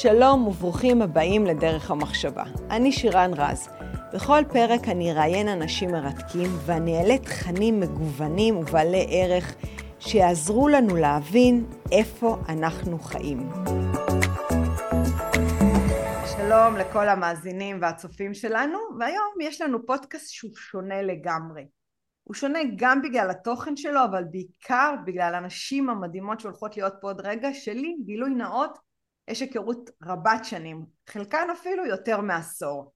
שלום וברוכים הבאים לדרך המחשבה. אני שירן רז. בכל פרק אני אראיין אנשים מרתקים ואני אעלה תכנים מגוונים ובעלי ערך שיעזרו לנו להבין איפה אנחנו חיים. שלום לכל המאזינים והצופים שלנו, והיום יש לנו פודקאסט שהוא שונה לגמרי. הוא שונה גם בגלל התוכן שלו, אבל בעיקר בגלל הנשים המדהימות שהולכות להיות פה עוד רגע, שלי, גילוי נאות, יש היכרות רבת שנים, חלקן אפילו יותר מעשור.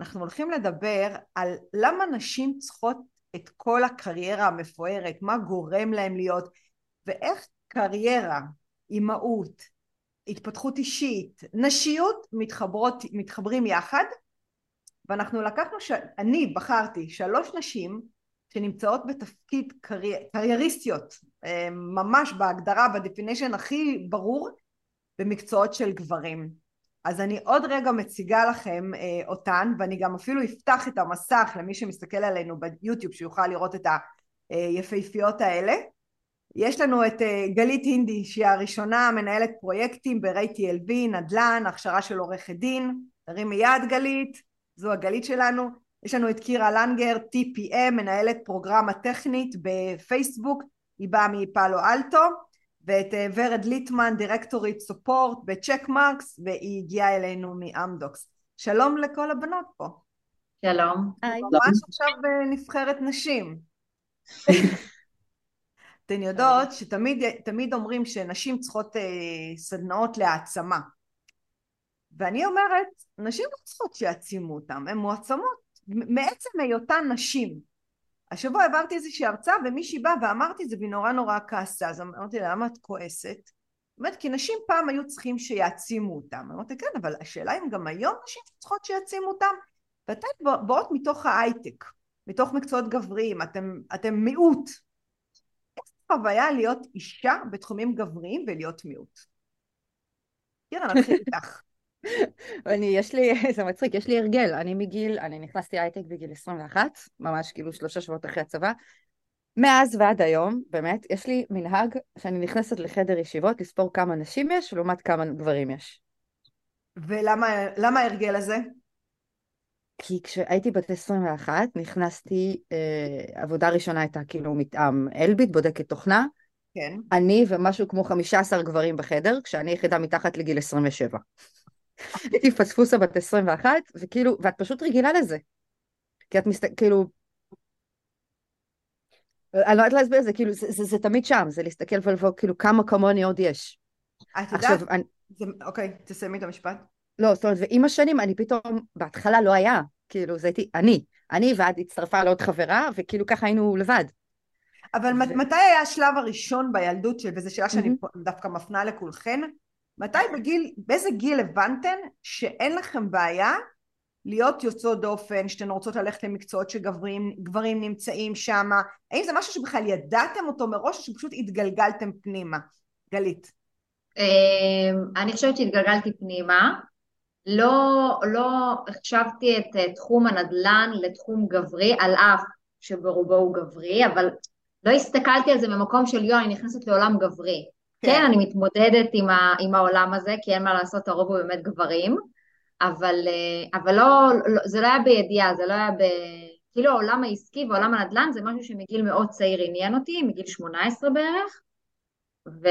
אנחנו הולכים לדבר על למה נשים צריכות את כל הקריירה המפוארת, מה גורם להם להיות, ואיך קריירה, אימהות, התפתחות אישית, נשיות מתחברות, מתחברים יחד, ואנחנו לקחנו, ש... אני בחרתי שלוש נשים שנמצאות בתפקיד קרייר... קרייריסטיות, אה, ממש בהגדרה, ב definition הכי ברור, במקצועות של גברים. אז אני עוד רגע מציגה לכם אה, אותן, ואני גם אפילו אפתח את המסך למי שמסתכל עלינו ביוטיוב שיוכל לראות את היפהפיות האלה. יש לנו את אה, גלית הינדי שהיא הראשונה מנהלת פרויקטים ב-ray TLB, נדל"ן, הכשרה של עורכת דין, תרימי יד גלית, זו הגלית שלנו. יש לנו את קירה לנגר, TPM, מנהלת פרוגרמה טכנית בפייסבוק, היא באה מפאלו אלטו. ואת אה, ורד ליטמן, דירקטורית סופורט בצ'ק מרקס, והיא הגיעה אלינו מאמדוקס. שלום לכל הבנות פה. שלום. היי. ממש עכשיו בנבחרת נשים. אתן יודעות שתמיד אומרים שנשים צריכות אה, סדנאות להעצמה. ואני אומרת, נשים לא צריכות שיעצימו אותן, הן מועצמות מעצם היותן נשים. השבוע העברתי איזושהי הרצאה ומישהי באה ואמרתי את זה והיא נורא נורא כעסה. אז אמרתי לה למה את כועסת? אומרת כי נשים פעם היו צריכים שיעצימו אותם. אמרתי כן אבל השאלה אם גם היום נשים צריכות שיעצימו אותם? ואתן באות מתוך ההייטק מתוך מקצועות גבריים אתם, אתם מיעוט. איך חוויה להיות אישה בתחומים גבריים ולהיות מיעוט? תראה נתחיל איתך אני, יש לי, זה מצחיק, יש לי הרגל, אני מגיל, אני נכנסתי הייטק בגיל 21, ממש כאילו שלושה שבועות אחרי הצבא. מאז ועד היום, באמת, יש לי מנהג שאני נכנסת לחדר ישיבות לספור כמה נשים יש לעומת כמה גברים יש. ולמה ההרגל הזה? כי כשהייתי בת 21 נכנסתי, אה, עבודה ראשונה הייתה כאילו מטעם אלביט, בודקת תוכנה. כן. אני ומשהו כמו 15 גברים בחדר, כשאני יחידה מתחת לגיל 27. הייתי פספוסה בת 21, וכאילו, ואת פשוט רגילה לזה. כי את מסתכלת, כאילו... אני לא יודעת להסביר את זה, כאילו, זה, זה, זה תמיד שם, זה להסתכל ולבוא, כאילו, כמה כמוני עוד יש. את יודעת, אני... זה... אוקיי, תסיימי את המשפט. לא, זאת אומרת, ועם השנים אני פתאום, בהתחלה לא היה, כאילו, זה הייתי אני, אני, ואת הצטרפה לעוד חברה, וכאילו ככה היינו לבד. אבל ו... מתי היה השלב הראשון בילדות של, וזו שאלה שאני mm-hmm. דווקא מפנה לכולכן, מתי בגיל, באיזה גיל הבנתן שאין לכם בעיה להיות יוצאות דופן, שאתן רוצות ללכת למקצועות שגברים נמצאים שם, האם זה משהו שבכלל ידעתם אותו מראש או שפשוט התגלגלתם פנימה? גלית. אמ, אני חושבת שהתגלגלתי פנימה, לא, לא החשבתי את תחום הנדל"ן לתחום גברי, על אף שברובו הוא גברי, אבל לא הסתכלתי על זה ממקום של יואו, אני נכנסת לעולם גברי. כן, כן אני מתמודדת עם, ה, עם העולם הזה, כי אין מה לעשות, הרוב הוא באמת גברים, אבל, אה, אבל לא, לא, זה לא היה בידיעה, זה לא היה ב... כאילו העולם העסקי ועולם הנדל"ן זה משהו שמגיל מאוד צעיר עניין אותי, מגיל 18 בערך, ו...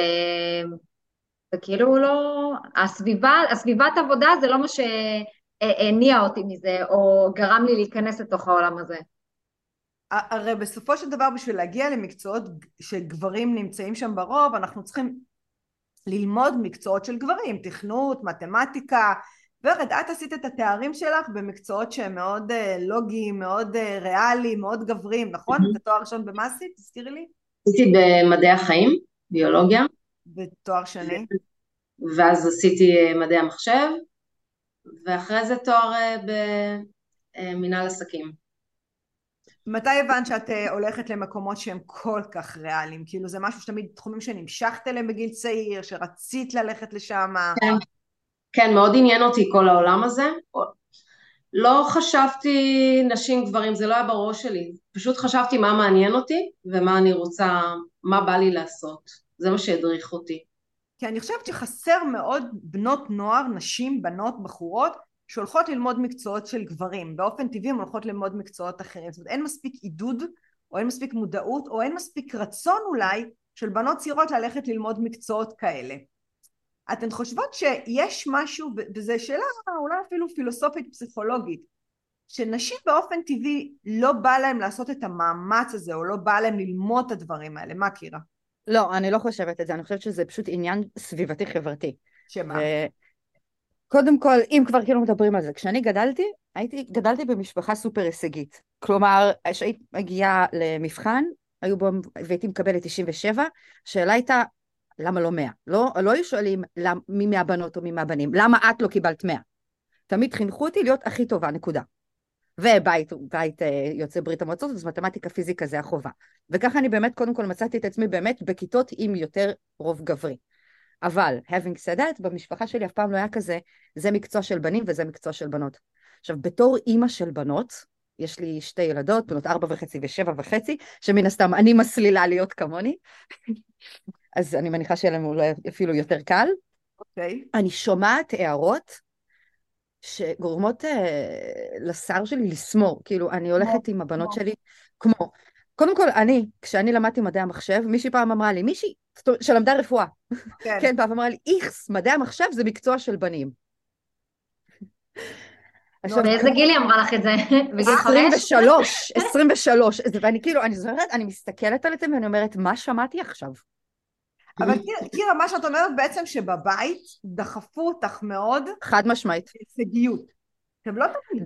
וכאילו לא... הסביבה, הסביבת עבודה זה לא מה שהניע אותי מזה, או גרם לי להיכנס לתוך העולם הזה. הרי בסופו של דבר בשביל להגיע למקצועות שגברים נמצאים שם ברוב אנחנו צריכים ללמוד מקצועות של גברים, תכנות, מתמטיקה ורד, את עשית את התארים שלך במקצועות שהם מאוד uh, לוגיים, מאוד uh, ריאליים, מאוד גבריים, נכון? Mm-hmm. את התואר ראשון במה עשית? תזכירי לי. עשיתי במדעי החיים, ביולוגיה. ותואר שני? ואז עשיתי אה, מדעי המחשב, ואחרי זה תואר במנהל עסקים. מתי הבנת שאת אה, הולכת למקומות שהם כל כך ריאליים? כאילו זה משהו שתמיד תחומים שנמשכת אליהם בגיל צעיר, שרצית ללכת לשם? כן, כן, מאוד עניין אותי כל העולם הזה. לא חשבתי נשים גברים, זה לא היה בראש שלי. פשוט חשבתי מה מעניין אותי ומה אני רוצה, מה בא לי לעשות. זה מה שהדריך אותי. כי אני חושבת שחסר מאוד בנות נוער, נשים, בנות, בחורות, שהולכות ללמוד מקצועות של גברים. באופן טבעי הן הולכות ללמוד מקצועות אחרים. זאת אומרת, אין מספיק עידוד, או אין מספיק מודעות, או אין מספיק רצון אולי של בנות צעירות ללכת ללמוד מקצועות כאלה. אתן חושבות שיש משהו, וזו שאלה אולי אפילו פילוסופית פסיכולוגית, שנשים באופן טבעי לא בא להן לעשות את המאמץ הזה, או לא בא להן ללמוד את הדברים האלה. מה קירה? לא, אני לא חושבת את זה, אני חושבת שזה פשוט עניין סביבתי חברתי. שמה? ו... קודם כל, אם כבר כאילו מדברים על זה, כשאני גדלתי, הייתי, גדלתי במשפחה סופר הישגית. כלומר, כשהיית מגיעה למבחן, היו בו, והייתי מקבלת 97, השאלה הייתה, למה לא 100? לא, לא היו שואלים למ, מי מהבנות או מי מהבנים, למה את לא קיבלת 100? תמיד חינכו אותי להיות הכי טובה, נקודה. ובית בית, אה, יוצא ברית המועצות, אז מתמטיקה, פיזיקה זה החובה. וככה אני באמת, קודם כל מצאתי את עצמי באמת בכיתות עם יותר רוב גברי. אבל, having said that, במשפחה שלי אף פעם לא היה כזה, זה מקצוע של בנים וזה מקצוע של בנות. עכשיו, בתור אימא של בנות, יש לי שתי ילדות, בנות ארבע וחצי ושבע וחצי, שמן הסתם אני מסלילה להיות כמוני, אז אני מניחה שיהיה לנו אפילו יותר קל. אוקיי. Okay. אני שומעת הערות שגורמות uh, לשר שלי לסמור, כאילו, אני הולכת עם הבנות שלי, כמו, קודם כל, אני, כשאני למדתי מדעי המחשב, מישהי פעם אמרה לי, מישהי שלמדה רפואה, כן, כן פעם אמרה לי, איכס, מדעי המחשב זה מקצוע של בנים. באיזה גיל היא אמרה לך את זה? בגיל חמש? 23, 23, ואני כאילו, אני זוכרת, אני מסתכלת על זה ואני אומרת, מה שמעתי עכשיו? אבל קירה, מה שאת אומרת בעצם שבבית דחפו אותך מאוד. חד משמעית. הישגיות. אתם לא תמיד.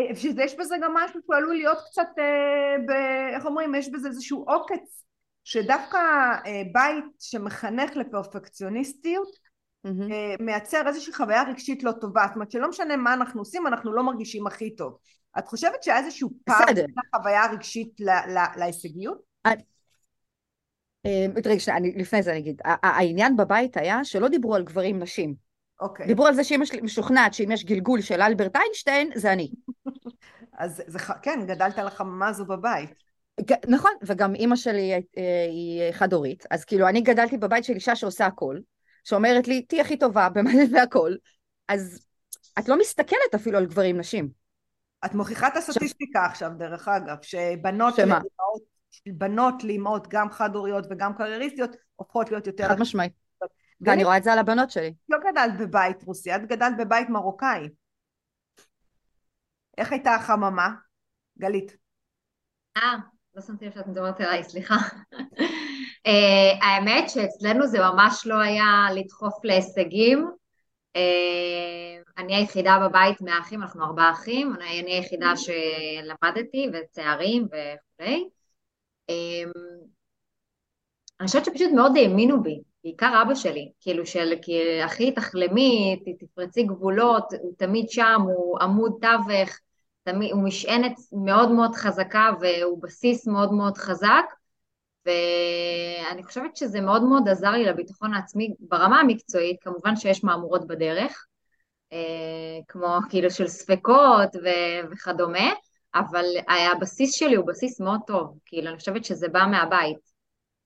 דחו... יש בזה גם משהו שהוא עלול להיות קצת, אה, ב... איך אומרים, יש בזה איזשהו עוקץ, שדווקא אה, בית שמחנך לפרפקציוניסטיות, mm-hmm. אה, מייצר איזושהי חוויה רגשית לא טובה. זאת אומרת שלא משנה מה אנחנו עושים, אנחנו לא מרגישים הכי טוב. את חושבת שהיה איזשהו פער בין החוויה הרגשית להישגיות? אה, רגע, לפני זה אני אגיד, העניין בבית היה שלא דיברו על גברים נשים. אוקיי. דיברו על זה שאמא שלי משוכנעת שאם יש גלגול של אלברט איינשטיין, זה אני. אז זה, כן, גדלת על החממה הזו בבית. נכון, וגם אימא שלי אה, היא חד-הורית, אז כאילו אני גדלתי בבית של אישה שעושה הכל, שאומרת לי, תהיי הכי טובה במלא והכל, אז את לא מסתכלת אפילו על גברים נשים. את מוכיחה את הסטטיסטיקה עכשיו, דרך אגב, שבנות לאמהות בנות לאמהות גם חד-הוריות וגם קרייריסטיות הופכות להיות יותר... חד משמעית. ואני רואה את זה על הבנות שלי. לא גדלת בבית רוסי, את גדלת בבית מרוקאי. איך הייתה החממה? גלית. אה, לא שמתי לב שאת מדברת אליי, סליחה. uh, האמת שאצלנו זה ממש לא היה לדחוף להישגים. Uh, אני היחידה בבית מהאחים, אנחנו ארבעה אחים, אני היחידה שלמדתי ותארים וכולי. אמ, אני חושבת שפשוט מאוד האמינו בי, בעיקר אבא שלי, כאילו של אחי תחלמי, תפרצי גבולות, הוא תמיד שם, הוא עמוד תווך, תמיד, הוא משענת מאוד מאוד חזקה והוא בסיס מאוד מאוד חזק, ואני חושבת שזה מאוד מאוד עזר לי לביטחון העצמי ברמה המקצועית, כמובן שיש מהמורות בדרך, אה, כמו כאילו של ספקות וכדומה, אבל הבסיס שלי הוא בסיס מאוד טוב, כאילו אני חושבת שזה בא מהבית.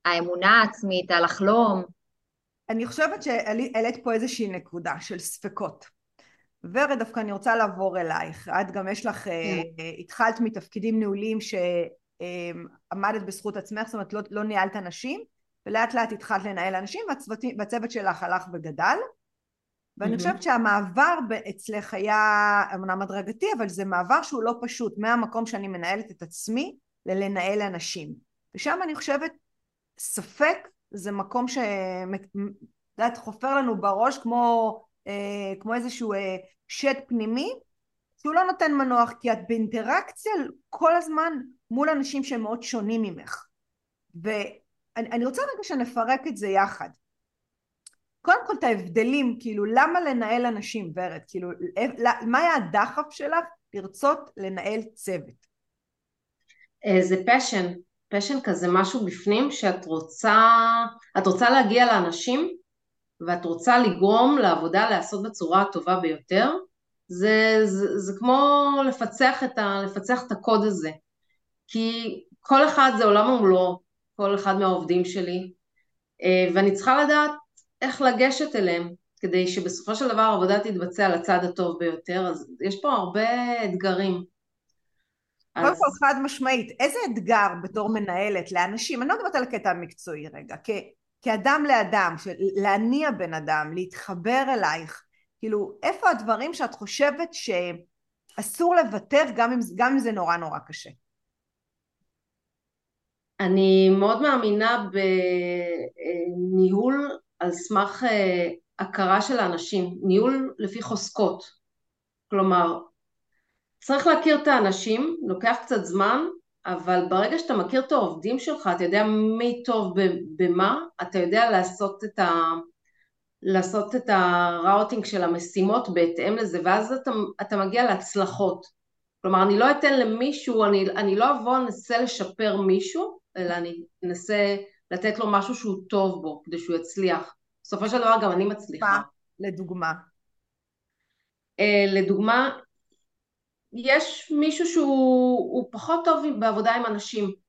האמונה העצמית, הלחלום. אני חושבת שהעלית פה איזושהי נקודה של ספקות. ורד, דווקא אני רוצה לעבור אלייך. את גם יש לך, אה, כן. התחלת מתפקידים ניהוליים שעמדת בזכות עצמך, זאת אומרת לא, לא ניהלת אנשים, ולאט לאט התחלת לנהל אנשים והצוות שלך הלך וגדל. ואני חושבת שהמעבר אצלך היה אמנם הדרגתי, אבל זה מעבר שהוא לא פשוט, מהמקום שאני מנהלת את עצמי ללנהל אנשים. ושם אני חושבת, ספק זה מקום ש... יודעת, חופר לנו בראש כמו, אה, כמו איזשהו אה, שד פנימי, שהוא לא נותן מנוח, כי את באינטראקציה כל הזמן מול אנשים שהם מאוד שונים ממך. ואני רוצה רגע שנפרק את זה יחד. קודם כל את ההבדלים, כאילו למה לנהל אנשים ורד, כאילו מה היה הדחף שלך לרצות לנהל צוות? אה, זה פשן, פשן כזה משהו בפנים שאת רוצה, את רוצה להגיע לאנשים ואת רוצה לגרום לעבודה להיעשות בצורה הטובה ביותר, זה, זה, זה כמו לפצח את, ה, לפצח את הקוד הזה, כי כל אחד זה עולם ומלואו, כל אחד מהעובדים שלי, אה, ואני צריכה לדעת איך לגשת אליהם, כדי שבסופו של דבר העבודה תתבצע על הצד הטוב ביותר, אז יש פה הרבה אתגרים. קודם אז... כל חד משמעית, איזה אתגר בתור מנהלת לאנשים, אני לא מדברת על הקטע המקצועי רגע, כ, כאדם לאדם, של, להניע בן אדם, להתחבר אלייך, כאילו איפה הדברים שאת חושבת שאסור לוותר גם אם, גם אם זה נורא נורא קשה? אני מאוד מאמינה בניהול על סמך אה, הכרה של האנשים, ניהול לפי חוזקות. כלומר, צריך להכיר את האנשים, לוקח קצת זמן, אבל ברגע שאתה מכיר את העובדים שלך, אתה יודע מי טוב במה, אתה יודע לעשות את, ה... לעשות את הראוטינג של המשימות בהתאם לזה, ואז אתה, אתה מגיע להצלחות. כלומר, אני לא אתן למישהו, אני, אני לא אבוא, אנסה לשפר מישהו, אלא אני אנסה לתת לו משהו שהוא טוב בו, כדי שהוא יצליח. בסופו של דבר גם אני מצליחה. לדוגמה. Uh, לדוגמה, יש מישהו שהוא פחות טוב בעבודה עם אנשים. Okay.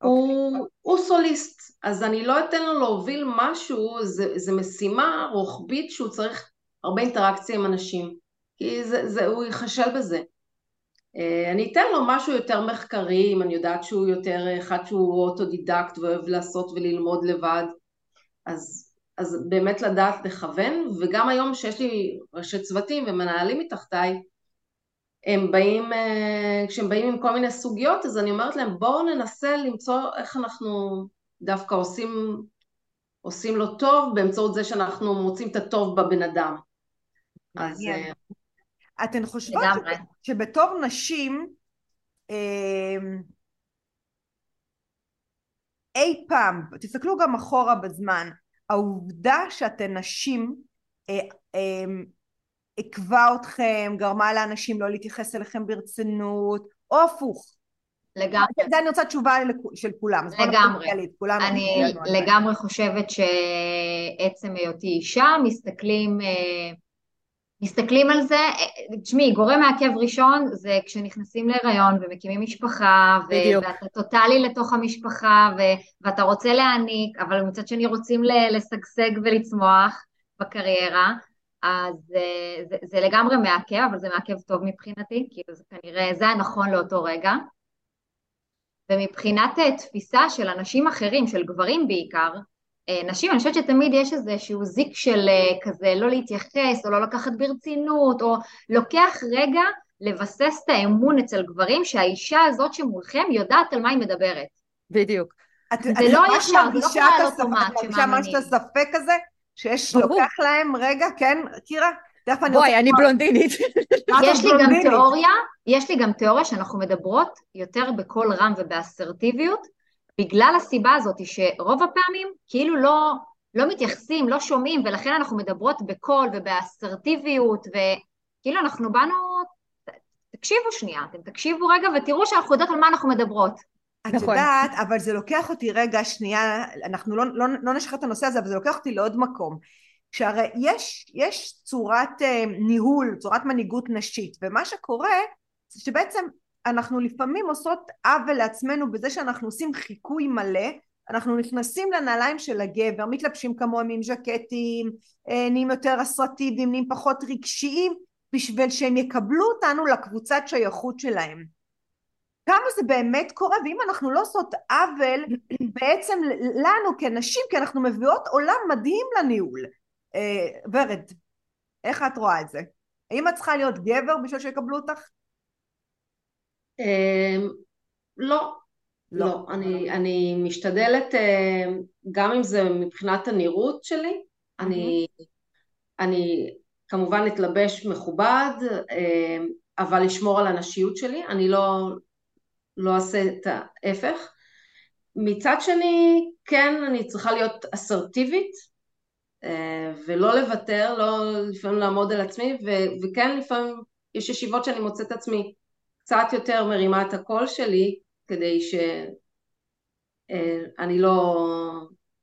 אוקיי. הוא, הוא סוליסט, אז אני לא אתן לו להוביל משהו, זו משימה רוחבית שהוא צריך הרבה אינטראקציה עם אנשים, כי זה, זה, הוא ייכשל בזה. אה, אני אתן לו משהו יותר מחקרי, אם אני יודעת שהוא יותר אחד שהוא אוטודידקט ואוהב לעשות וללמוד לבד, אז, אז באמת לדעת לכוון, וגם היום שיש לי ראשי צוותים ומנהלים מתחתיי, הם באים, אה, כשהם באים עם כל מיני סוגיות, אז אני אומרת להם בואו ננסה למצוא איך אנחנו דווקא עושים, עושים לו טוב באמצעות זה שאנחנו מוצאים את הטוב בבן אדם. אז... אה, אתן חושבות ש... שבתור נשים אה, אי פעם, תסתכלו גם אחורה בזמן, העובדה שאתן נשים עקבה אתכם, גרמה לאנשים לא להתייחס אליכם ברצינות, או הפוך. לגמרי. זה אני רוצה תשובה של כולם. לגמרי. כולם אני לגמרי חושבת שעצם היותי אישה, מסתכלים, אה, מסתכלים על זה, תשמעי, גורם מעכב ראשון זה כשנכנסים להיריון ומקימים משפחה, ו- ואתה טוטאלי לתוך המשפחה, ו- ואתה רוצה להעניק, אבל מצד שני רוצים לשגשג ולצמוח בקריירה, אז אה, זה, זה לגמרי מעכב, אבל זה מעכב טוב מבחינתי, כאילו זה כנראה, זה הנכון לאותו רגע. ומבחינת אה, תפיסה של אנשים אחרים, של גברים בעיקר, אה, נשים, אני חושבת שתמיד יש איזשהו זיק של כזה לא להתייחס, או לא לקחת ברצינות, או לוקח רגע לבסס את האמון אצל גברים שהאישה הזאת שמולכם יודעת על מה היא מדברת. בדיוק. זה לא ישר, זה לא קורה על אוטומט שמאמינים. את מרגישה ממש את הספק הזה? שיש, לוקח להם רגע, כן, קירה? בואי, אני בלונדינית. יש לי גם תיאוריה, יש לי גם תיאוריה שאנחנו מדברות יותר בקול רם ובאסרטיביות, בגלל הסיבה הזאת שרוב הפעמים כאילו לא, לא מתייחסים, לא שומעים, ולכן אנחנו מדברות בקול ובאסרטיביות, וכאילו אנחנו באנו, תקשיבו שנייה, אתם תקשיבו רגע ותראו שאנחנו יודעות על מה אנחנו מדברות. את נכון. יודעת, אבל זה לוקח אותי רגע שנייה, אנחנו לא, לא, לא נשחרר את הנושא הזה, אבל זה לוקח אותי לעוד מקום. שהרי יש, יש צורת אה, ניהול, צורת מנהיגות נשית, ומה שקורה זה שבעצם אנחנו לפעמים עושות עוול לעצמנו בזה שאנחנו עושים חיקוי מלא, אנחנו נכנסים לנעליים של הגבר, מתלבשים כמוהם עם ז'קטים, אה, נהיים יותר אסרטיביים, נהיים פחות רגשיים, בשביל שהם יקבלו אותנו לקבוצת שייכות שלהם. כמה זה באמת קורה, ואם אנחנו לא עושות עוול בעצם לנו כנשים, כי אנחנו מביאות עולם מדהים לניהול. אה, ורד, איך את רואה את זה? האם את צריכה להיות גבר בשביל שיקבלו אותך? אמ, לא. לא. לא. אני, אני משתדלת, אה, גם אם זה מבחינת הנראות שלי, אני, אני כמובן אתלבש מכובד, אה, אבל לשמור על הנשיות שלי, אני לא, לא אעשה את ההפך. מצד שני, כן, אני צריכה להיות אסרטיבית אה, ולא לוותר, לא לפעמים לעמוד על עצמי, ו- וכן לפעמים יש ישיבות שאני מוצאת את עצמי קצת יותר מרימה את הקול שלי, כדי שאני אה,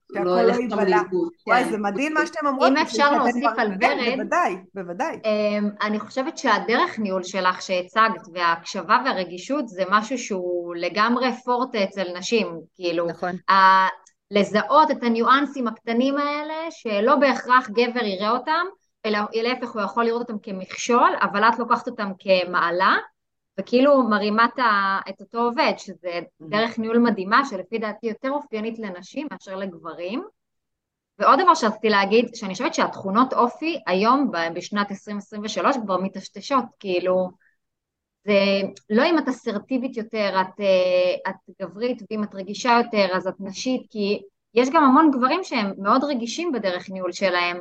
לא לא שם לאיבוד. וואי, כן. זה מדהים מה שאתם אומרות. אם אפשר להוסיף על ורד. בוודאי, בוודאי. אמ, אני חושבת שהדרך ניהול שלך שהצגת, וההקשבה והרגישות, זה משהו שהוא לגמרי פורטה אצל נשים. כאילו, נכון. לזהות את הניואנסים הקטנים האלה, שלא בהכרח גבר יראה אותם, אלא להפך הוא יכול לראות אותם כמכשול, אבל את לוקחת אותם כמעלה, וכאילו מרימה את אותו עובד, שזה דרך ניהול מדהימה, שלפי דעתי יותר אופיינית לנשים מאשר לגברים. ועוד דבר שרציתי להגיד, שאני חושבת שהתכונות אופי היום, בשנת 2023, כבר מטשטשות, כאילו, זה לא אם את אסרטיבית יותר, את, אה, את גברית, ואם את רגישה יותר, אז את נשית, כי יש גם המון גברים שהם מאוד רגישים בדרך ניהול שלהם,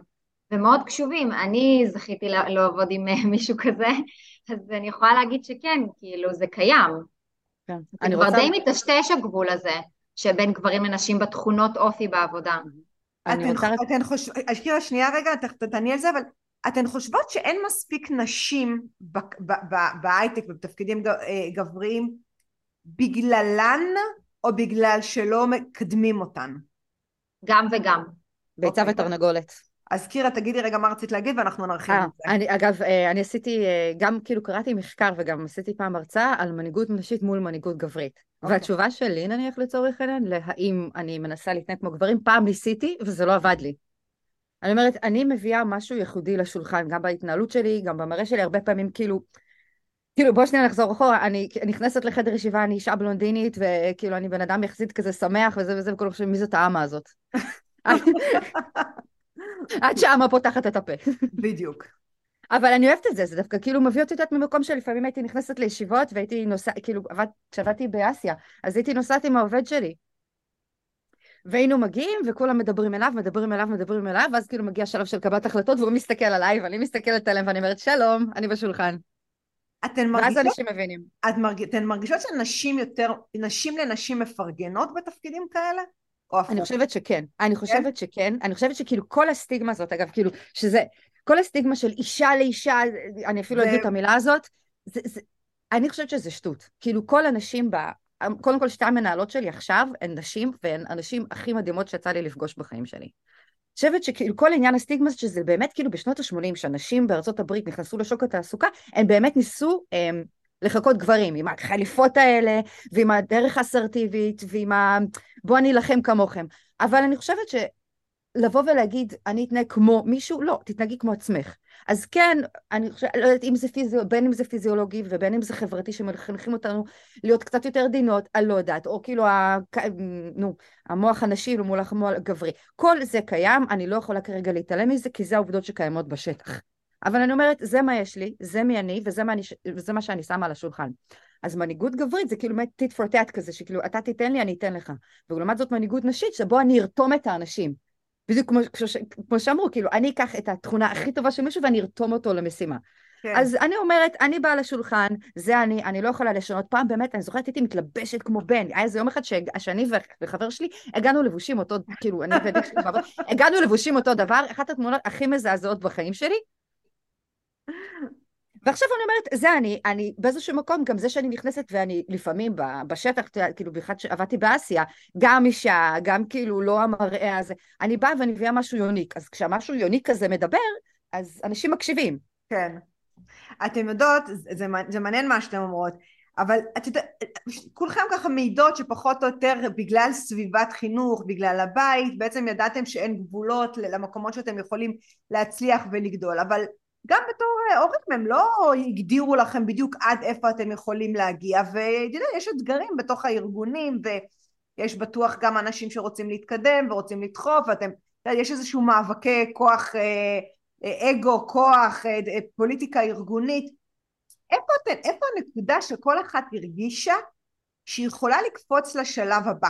ומאוד קשובים. אני זכיתי לעבוד עם אה, מישהו כזה, אז אני יכולה להגיד שכן, כאילו, זה קיים. כן. זה כבר רוצה... די מטשטש הגבול הזה, שבין גברים לנשים בתכונות אופי בעבודה. אתן, רוצה... אתן חושבות, שירה שנייה רגע, תעני על זה, אבל אתן חושבות שאין מספיק נשים בהייטק ובתפקידים אה, גבריים בגללן או בגלל שלא מקדמים אותן? גם וגם. ביצה okay. אוקיי. ותרנגולת. אז קירה תגידי רגע מה רצית להגיד ואנחנו נרחיב את זה. אני, אגב אה, אני עשיתי אה, גם כאילו קראתי מחקר וגם עשיתי פעם הרצאה על מנהיגות נשית מול מנהיגות גברית. Okay. אוקיי. והתשובה שלי נניח לצורך העניין להאם אני מנסה להתנהג כמו גברים פעם ניסיתי וזה לא עבד לי. אני אומרת אני מביאה משהו ייחודי לשולחן גם בהתנהלות שלי גם במראה שלי הרבה פעמים כאילו כאילו בוא שנייה נחזור אחורה, אני נכנסת לחדר ישיבה, אני אישה בלונדינית, וכאילו אני בן אדם יחסית כזה שמח וזה וזה, וכולם חושבים מי זאת האמה הזאת. עד שהאמה פותחת את הפה. בדיוק. אבל אני אוהבת את זה, זה דווקא כאילו מביא אותי את ממקום שלפעמים הייתי נכנסת לישיבות והייתי נוסעת, כאילו כשעבדתי באסיה, אז הייתי נוסעת עם העובד שלי. והיינו מגיעים וכולם מדברים אליו, מדברים אליו, מדברים אליו, ואז כאילו מגיע שלב של קבלת החלטות והוא מסתכל עליי ואני מסתכלת עליהם ואני אומרת שלום, אני בשולחן. אתן מרגישות... ואז אנשים מבינים. את מרג... אתן מרגישות שנשים יותר, נשים לנשים מפרגנות בתפקידים כאלה? או הפוך? אני חושבת שכן. אני כן? חושבת כן? שכן. אני חושבת שכאילו כל הסטיגמה הזאת, אגב, כאילו, שזה, כל הסטיגמה של אישה לאישה, אני אפילו. אגיד את המילה הזאת, זה, זה, אני חושבת שזה שטות. כאילו כל הנשים ב... קודם כל שתי המנהלות שלי עכשיו הן נשים, והן הנשים הכי מדהימות שיצא לי לפגוש בחיים שלי. חושבת שכאילו כל עניין הסטיגמה שזה באמת כאילו בשנות ה-80 שאנשים בארצות הברית נכנסו לשוק התעסוקה, הם באמת ניסו הם, לחכות גברים עם החליפות האלה ועם הדרך האסרטיבית ועם ה... בוא אני אלחם כמוכם. אבל אני חושבת שלבוא ולהגיד אני אתנהג כמו מישהו, לא, תתנהגי כמו עצמך. אז כן, אני חושבת, לא יודעת אם זה פיזיו, בין אם זה פיזיולוגי ובין אם זה חברתי שמחנכים אותנו להיות קצת יותר עדינות, אני לא יודעת, או כאילו, ה, נו, המוח הנשי מול המוח הגברי. כל זה קיים, אני לא יכולה כרגע להתעלם מזה, כי זה העובדות שקיימות בשטח. אבל אני אומרת, זה מה יש לי, זה מי אני, וזה מה, אני, וזה מה שאני שמה על השולחן. אז מנהיגות גברית זה כאילו באמת טיט פור טאט כזה, שכאילו אתה תיתן לי, אני אתן לך. ולעומת זאת מנהיגות נשית, שבו אני ארתום את האנשים. בדיוק כמו, כמו שאמרו, כאילו, אני אקח את התכונה הכי טובה של מישהו ואני ארתום אותו למשימה. כן. אז אני אומרת, אני באה לשולחן, זה אני, אני לא יכולה לשנות. פעם באמת, אני זוכרת, הייתי מתלבשת כמו בן. היה איזה יום אחד שאני וחבר שלי הגענו לבושים אותו, כאילו, אני ודיק שלי הגענו לבושים אותו דבר, אחת התמונות הכי מזעזעות בחיים שלי. ועכשיו אני אומרת, זה אני, אני באיזשהו מקום, גם זה שאני נכנסת ואני לפעמים בשטח, כאילו בכלל שעבדתי באסיה, גם אישה, גם כאילו לא המראה הזה, אני באה ואני מביאה משהו יוניק, אז כשהמשהו יוניק כזה מדבר, אז אנשים מקשיבים. כן. אתם יודעות, זה, זה מעניין מה שאתן אומרות, אבל את יודעת, כולכם ככה מעידות שפחות או יותר בגלל סביבת חינוך, בגלל הבית, בעצם ידעתם שאין גבולות למקומות שאתם יכולים להצליח ולגדול, אבל גם בתור אה, הורים הם לא הגדירו לכם בדיוק עד איפה אתם יכולים להגיע ואתה יש אתגרים בתוך הארגונים ויש בטוח גם אנשים שרוצים להתקדם ורוצים לדחוף ואתם יש איזשהו מאבקי כוח אה, אה, אגו כוח פוליטיקה ארגונית. איפה, אתם, איפה הנקודה שכל אחת הרגישה שהיא יכולה לקפוץ לשלב הבא?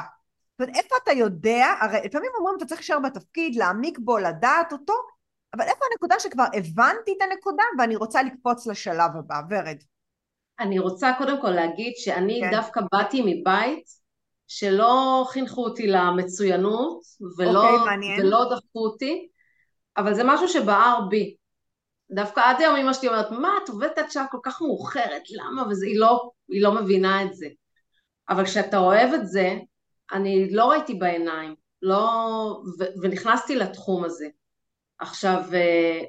זאת אומרת איפה אתה יודע הרי לפעמים אומרים אתה צריך להישאר בתפקיד להעמיק בו לדעת אותו אבל איפה הנקודה שכבר הבנתי את הנקודה ואני רוצה לקפוץ לשלב הבא, ורד. אני רוצה קודם כל להגיד שאני כן. דווקא באתי מבית שלא חינכו אותי למצוינות ולא, אוקיי, ולא דחפו אותי, אבל זה משהו שבער בי. דווקא עד היום אמא שלי אומרת, מה, את עובדת עד שעה כל כך מאוחרת, למה? והיא לא, לא מבינה את זה. אבל כשאתה אוהב את זה, אני לא ראיתי בעיניים, לא, ו- ונכנסתי לתחום הזה. עכשיו, אה,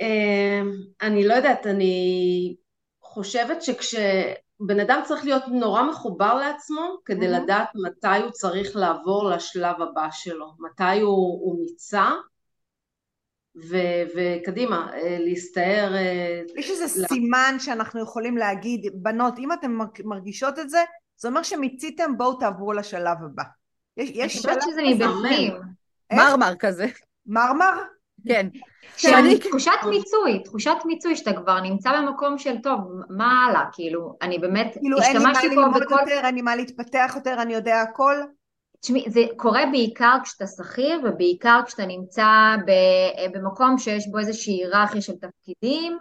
אה, אני לא יודעת, אני חושבת שכש... בן אדם צריך להיות נורא מחובר לעצמו כדי מהמם. לדעת מתי הוא צריך לעבור לשלב הבא שלו, מתי הוא, הוא מיצה ו- וקדימה, אה, להסתער, יש איזה לה- סימן שאנחנו יכולים להגיד, בנות, אם אתן מרג- מרגישות את זה, זה אומר שמיציתם, בואו תעברו לשלב הבא. יש, אני יש חושבת שלב שזה כזה? מבפנים. מרמר כזה, מרמר? כן. שאני- תחושת מיצוי, תחושת מיצוי שאתה כבר נמצא במקום של טוב, מה הלאה, כאילו, אני באמת כאילו אין לי מה השתמשתי פה ללמוד בכל... יותר, אין לי מה להתפתח יותר, אני יודע הכל. תשמעי, זה קורה בעיקר כשאתה שכיר ובעיקר כשאתה נמצא ב- במקום שיש בו איזושהי היררכיה של תפקידים,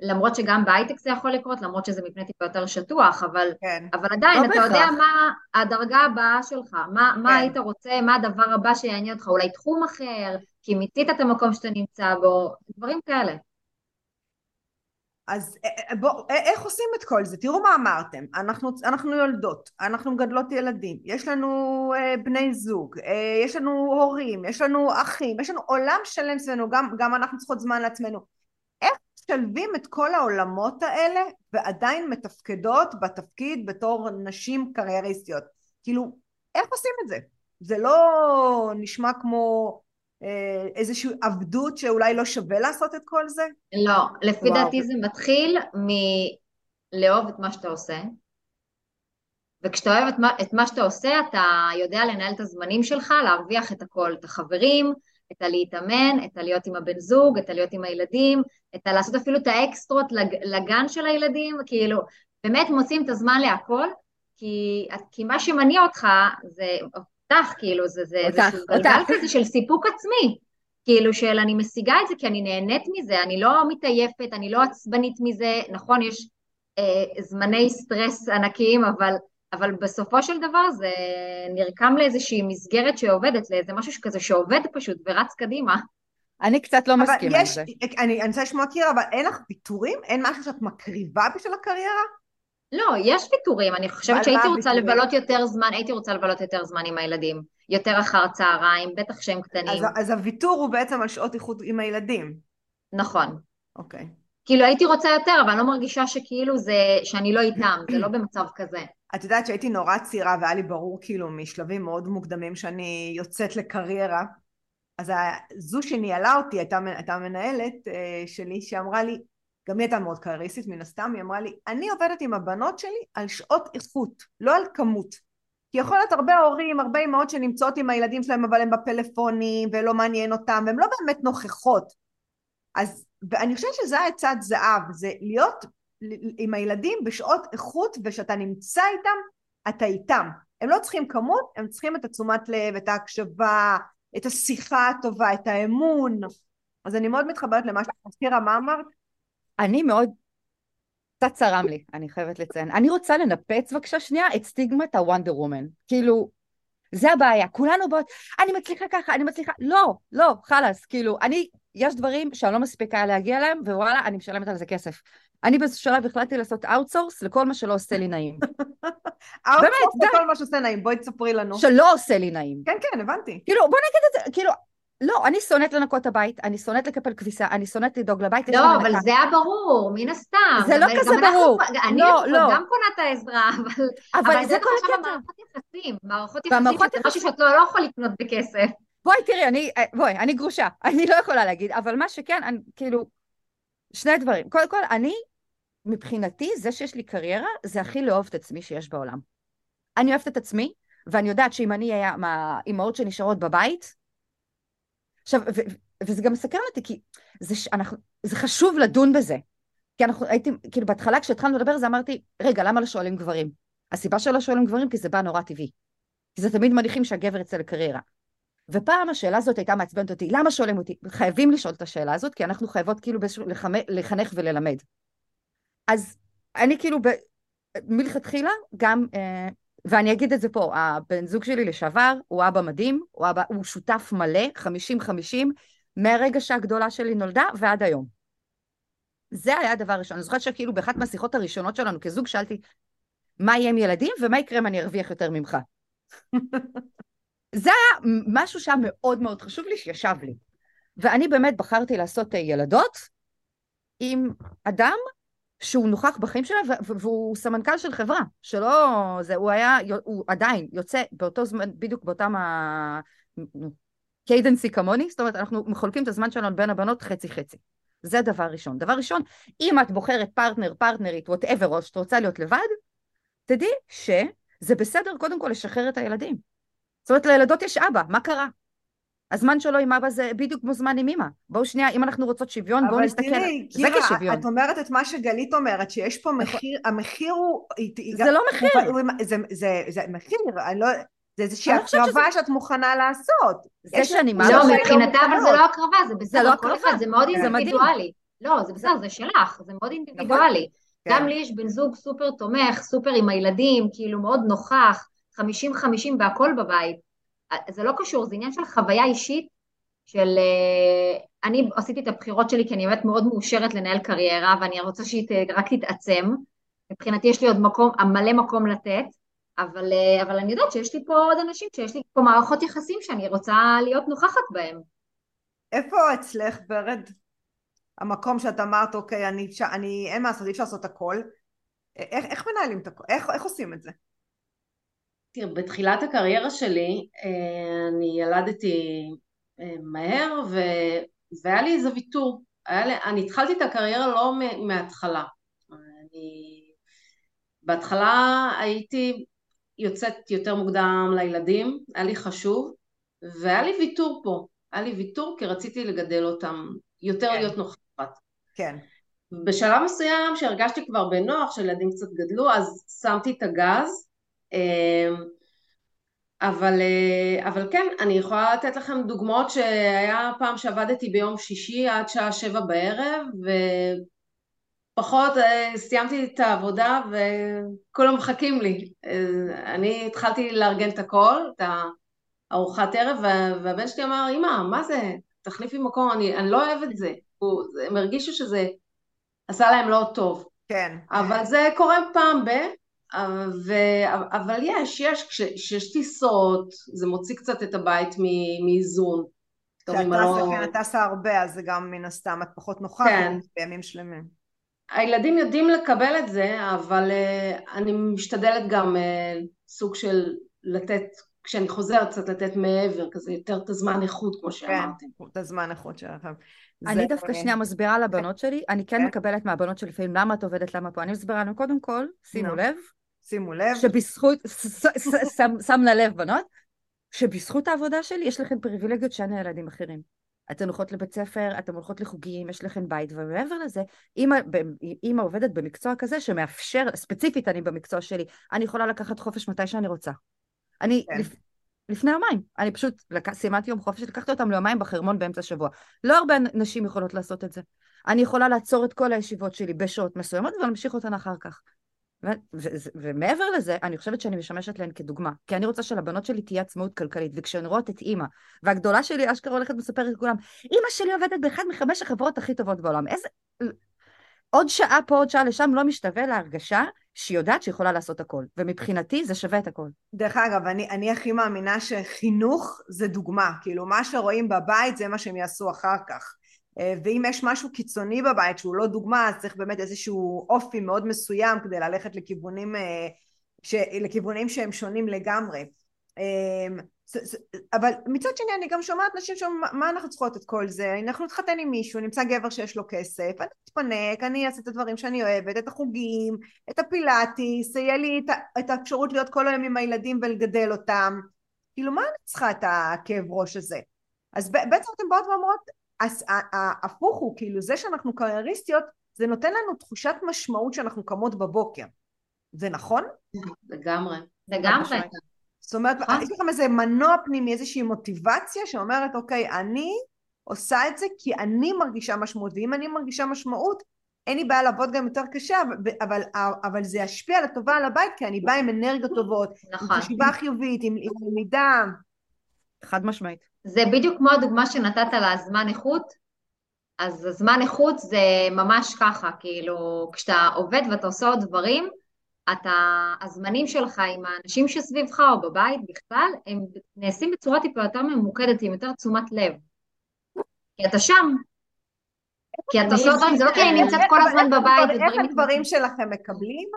למרות שגם בהייטק זה יכול לקרות, למרות שזה מבנה טיפה יותר שטוח, אבל, כן. אבל עדיין לא אתה יודע בהכרח. מה הדרגה הבאה שלך, מה, מה כן. היית רוצה, מה הדבר הבא שיעניין אותך, אולי תחום אחר, כי מיצית את המקום שאתה נמצא בו, דברים כאלה. אז אה, אה, בוא, אה, איך עושים את כל זה? תראו מה אמרתם, אנחנו, אנחנו יולדות, אנחנו מגדלות ילדים, יש לנו אה, בני זוג, אה, יש לנו הורים, יש לנו אחים, יש לנו עולם שלם סביבנו, גם, גם אנחנו צריכות זמן לעצמנו. משלבים את כל העולמות האלה ועדיין מתפקדות בתפקיד בתור נשים קרייריסטיות? כאילו, איך עושים את זה? זה לא נשמע כמו אה, איזושהי עבדות שאולי לא שווה לעשות את כל זה? לא, לפי וואו. דעתי זה מתחיל מלאהוב את מה שאתה עושה, וכשאתה אוהב את מה, את מה שאתה עושה, אתה יודע לנהל את הזמנים שלך, להרוויח את הכל, את החברים, את הלהתאמן, את הלהיות עם הבן זוג, את הלהיות עם הילדים, את הלעשות אפילו את האקסטרות לג, לגן של הילדים, כאילו, באמת מוצאים את הזמן להכל, כי, כי מה שמניע אותך זה אותך, כאילו, זה, זה אותך, איזשהו גלגל. כזה של סיפוק עצמי. כאילו של אני משיגה את זה כי אני נהנית מזה, אני לא מתעייפת, אני לא עצבנית מזה, נכון, יש אה, זמני סטרס ענקיים, אבל, אבל בסופו של דבר זה נרקם לאיזושהי מסגרת שעובדת, לאיזה משהו כזה שעובד פשוט ורץ קדימה. אני קצת לא מסכימה עם יש, זה. אני, אני רוצה לשמוע קירה, אבל אין לך פיטורים? אין משהו שאת מקריבה בשביל הקריירה? לא, יש ויתורים, אני חושבת שהייתי רוצה הוויתורים? לבלות יותר זמן, הייתי רוצה לבלות יותר זמן עם הילדים, יותר אחר צהריים, בטח שהם קטנים, אז, אז הוויתור הוא בעצם על שעות איכות עם הילדים. נכון. אוקיי. כאילו הייתי רוצה יותר, אבל אני לא מרגישה שכאילו זה, שאני לא איתם, זה לא במצב כזה. את יודעת שהייתי נורא צעירה והיה לי ברור כאילו משלבים מאוד מוקדמים שאני יוצאת לקריירה. אז זו שניהלה אותי הייתה, הייתה מנהלת אה, שלי שאמרה לי, גם היא הייתה מאוד קרייריסטית מן הסתם, היא אמרה לי, אני עובדת עם הבנות שלי על שעות איכות, לא על כמות. כי יכול להיות הרבה הורים, הרבה אמהות שנמצאות עם הילדים שלהם אבל הם בפלאפונים ולא מעניין אותם והם לא באמת נוכחות. אז ואני חושבת שזה צד זהב, זה להיות עם הילדים בשעות איכות ושאתה נמצא איתם, אתה איתם. הם לא צריכים כמות, הם צריכים את התשומת לב, את ההקשבה, את השיחה הטובה, את האמון. אז אני מאוד מתחברת למה שאת מזכירה, מה אמרת? אני מאוד, קצת צרם לי, אני חייבת לציין. אני רוצה לנפץ בבקשה שנייה את סטיגמת ה Wonder Woman. כאילו, זה הבעיה, כולנו באות, אני מצליחה ככה, אני מצליחה, לא, לא, חלאס, כאילו, אני, יש דברים שאני לא מספיקה להגיע אליהם, ווואלה, אני משלמת על זה כסף. אני באיזשהו שלב החלטתי לעשות outsource לכל מה שלא עושה לי נעים. באמת, זה כל מה שעושה נעים, בואי תספרי לנו. שלא עושה לי נעים. כן, כן, הבנתי. כאילו, בוא נגיד את זה, כאילו, לא, אני שונאת לנקות הבית, אני שונאת לקפל כביסה, אני שונאת לדאוג לבית. לא, אבל זה היה ברור, מן הסתם. זה לא כזה ברור. אני לא, לא. גם קונה את העזרה, אבל... אבל זה כל הקטע. המערכות יחסים, מערכות יחסים, שזה משהו שאת לא לא יכול לקנות בכסף. בואי תראי, אני, בואי, אני גרושה, אני לא יכולה להגיד, אבל מה שכן, אני, כאילו, שני דברים. קודם כל, אני, מבחינתי, זה שיש לי קריירה, זה הכי לאהוב את עצמי שיש בעולם. אני אוהבת את עצמי, ואני יודעת שאם אני אהיה מהאימהות שנשארות בבית, עכשיו, ו- וזה גם מסקרן אותי, כי זה, ש- אנחנו, זה חשוב לדון בזה. כי אנחנו הייתי, כאילו בהתחלה כשהתחלנו לדבר זה אמרתי, רגע, למה לא שואלים גברים? הסיבה שלא שואלים גברים כי זה בא נורא טבעי. כי זה תמיד מניחים שהגבר יצא לקריירה. ופעם השאלה הזאת הייתה מעצבנת אותי, למה שואלים אותי? חייבים לשאול את השאלה הזאת, כי אנחנו חייבות כאילו לחמ... לחנך וללמד. אז אני כאילו ב... מלכתחילה גם, אה, ואני אגיד את זה פה, הבן זוג שלי לשעבר הוא אבא מדהים, הוא, אבא, הוא שותף מלא, 50-50, מהרגע שהגדולה שלי נולדה ועד היום. זה היה הדבר הראשון. אני זוכרת שכאילו באחת מהשיחות הראשונות שלנו כזוג שאלתי, מה יהיה עם ילדים ומה יקרה אם אני ארוויח יותר ממך? זה היה משהו שהיה מאוד מאוד חשוב לי, שישב לי. ואני באמת בחרתי לעשות ילדות עם אדם שהוא נוכח בחיים שלה, והוא סמנכ"ל של חברה, שלא... זה, הוא היה, הוא עדיין יוצא באותו זמן, בדיוק באותם ה... cadency כמוני, זאת אומרת, אנחנו מחולקים את הזמן שלנו בין הבנות חצי-חצי. זה דבר ראשון. דבר ראשון, אם את בוחרת פרטנר, פרטנרית, whatever, או שאת רוצה להיות לבד, תדעי שזה בסדר קודם כל לשחרר את הילדים. זאת אומרת, לילדות יש אבא, מה קרה? הזמן שלו עם אבא זה בדיוק כמו זמן עם אמא. בואו שנייה, אם אנחנו רוצות שוויון, בואו נסתכל. אבל תראי, קירה, את אומרת את מה שגלית אומרת, שיש פה נכון. מחיר, המחיר הוא... זה לא מחיר. זה, זה, זה מחיר, אני לא... זה איזושהי הקרבה שאת מוכנה לעשות. זה שאני מה... לא, מבחינתה אבל זה לא הקרבה, זה בסדר, לא כל אחד, זה מאוד אינדיבידואלי. לא, זה בסדר, זה שלך, זה מאוד אינדיבידואלי. כן. גם לי יש בן זוג סופר תומך, סופר עם הילדים, כאילו מאוד נוכח, 50-50 והכל בבית. זה לא קשור, זה עניין של חוויה אישית, של... אה, אני עשיתי את הבחירות שלי כי אני באמת מאוד מאושרת לנהל קריירה, ואני רוצה שהיא רק תתעצם. מבחינתי יש לי עוד מקום, מלא מקום לתת, אבל, אה, אבל אני יודעת שיש לי פה עוד אנשים, שיש לי פה מערכות יחסים שאני רוצה להיות נוכחת בהם. איפה אצלך, ורד? המקום שאת אמרת, אוקיי, אני, אני אין מה לעשות, אי אפשר לעשות הכל. איך, איך מנהלים את הכל? איך, איך עושים את זה? תראה, בתחילת הקריירה שלי, אה, אני ילדתי אה, מהר, ו... והיה לי איזה ויתור. לי... אני התחלתי את הקריירה לא מההתחלה. אני... בהתחלה הייתי יוצאת יותר מוקדם לילדים, היה לי חשוב, והיה לי ויתור פה. היה לי ויתור כי רציתי לגדל אותם, יותר כן. להיות נוכחת. כן. בשלב מסוים שהרגשתי כבר בנוח, שילדים קצת גדלו, אז שמתי את הגז, אבל, אה, אבל כן, אני יכולה לתת לכם דוגמאות שהיה פעם שעבדתי ביום שישי עד שעה שבע בערב, ופחות אה, סיימתי את העבודה וכולם מחכים לי. אה, אני התחלתי לארגן את הכל, את הארוחת ערב, והבן שלי אמר, אמא, מה זה? תחליפי מקום, אני, אני לא אוהב את זה. הם הרגישו שזה עשה להם לא טוב. כן. אבל זה קורה פעם ב... ו... אבל יש, יש, כשיש טיסות, זה מוציא קצת את הבית מאיזון. כשאת לא- טסה הרבה, אז זה גם מן הסתם, את פחות נוחה כן. בימים שלמים. הילדים יודעים לקבל את זה, אבל uh, אני משתדלת גם uh, סוג של לתת, כשאני חוזרת קצת לתת מעבר, כזה יותר את הזמן איכות, כמו שאמרתי. כן, את הזמן איכות שלכם. אני דווקא שנייה מסבירה לבנות שלי, אני כן, כן מקבלת מהבנות שלי לפעמים למה את עובדת, למה פה. אני מסבירה לנו, קודם כל, שימו לב, שימו לב. שבזכות, שם ללב בנות, שבזכות העבודה שלי יש לכם פריבילגיות שאין לילדים אחרים. אתן הולכות לבית ספר, אתן הולכות לחוגים, יש לכם בית, ומעבר לזה, אימא עובדת במקצוע כזה שמאפשר, ספציפית אני במקצוע שלי, אני יכולה לקחת חופש מתי שאני רוצה. אני, כן. לפ, לפני יומיים, אני פשוט לק... סיימתי יום חופש, לקחתי אותם ליומיים בחרמון באמצע השבוע. לא הרבה נשים יכולות לעשות את זה. אני יכולה לעצור את כל הישיבות שלי בשעות מסוימות ולהמשיך אותן אחר כך. ומעבר לזה, אני חושבת שאני משמשת להן כדוגמה, כי אני רוצה שלבנות שלי תהיה עצמאות כלכלית, וכשהן רואות את אימא, והגדולה שלי אשכרה הולכת ומספרת לכולם, אימא שלי עובדת באחד מחמש החברות הכי טובות בעולם, איזה... עוד שעה פה, עוד שעה לשם, לא משתווה להרגשה שהיא יודעת שהיא יכולה לעשות הכל, ומבחינתי זה שווה את הכל. דרך אגב, אני, אני הכי מאמינה שחינוך זה דוגמה, כאילו מה שרואים בבית זה מה שהם יעשו אחר כך. אה, ואם יש משהו קיצוני בבית שהוא לא דוגמה אז צריך באמת איזשהו אופי מאוד מסוים כדי ללכת לכיוונים, אה, ש... לכיוונים שהם שונים לגמרי. אה, אבל מצד שני אני גם שומעת נשים שאומרות מה אנחנו צריכות את כל זה? אנחנו נתחתן עם מישהו נמצא גבר שיש לו כסף אני אתפנק אני אעשה את הדברים שאני אוהבת את החוגים את הפילאטיס יהיה לי את האפשרות להיות כל היום עם הילדים ולגדל אותם. כאילו מה אני צריכה את הכאב ראש הזה? אז בעצם אתן באות ואומרות אז ההפוך הוא, כאילו זה שאנחנו קרייריסטיות, זה נותן לנו תחושת משמעות שאנחנו קמות בבוקר. זה נכון? לגמרי. לגמרי. זאת אומרת, נכון. יש לכם איזה מנוע פנימי, איזושהי מוטיבציה שאומרת, אוקיי, אני עושה את זה כי אני מרגישה משמעות, ואם אני מרגישה משמעות, אין לי בעיה לעבוד גם יותר קשה, אבל, אבל זה ישפיע לטובה על הבית, כי אני באה עם אנרגיות טובות, נכון. עם חשיבה חיובית, עם, עם למידה. חד משמעית. זה בדיוק כמו הדוגמה שנתת על הזמן איכות, אז הזמן איכות זה ממש ככה, כאילו כשאתה עובד ואתה עושה עוד דברים, אתה, הזמנים שלך עם האנשים שסביבך או בבית בכלל, הם נעשים בצורה טיפה יותר ממוקדת, עם יותר תשומת לב. כי אתה שם. כי את עושה דברים, זה לא כי אני נמצאת כל הזמן בבית איך הדברים שלכם מקבלים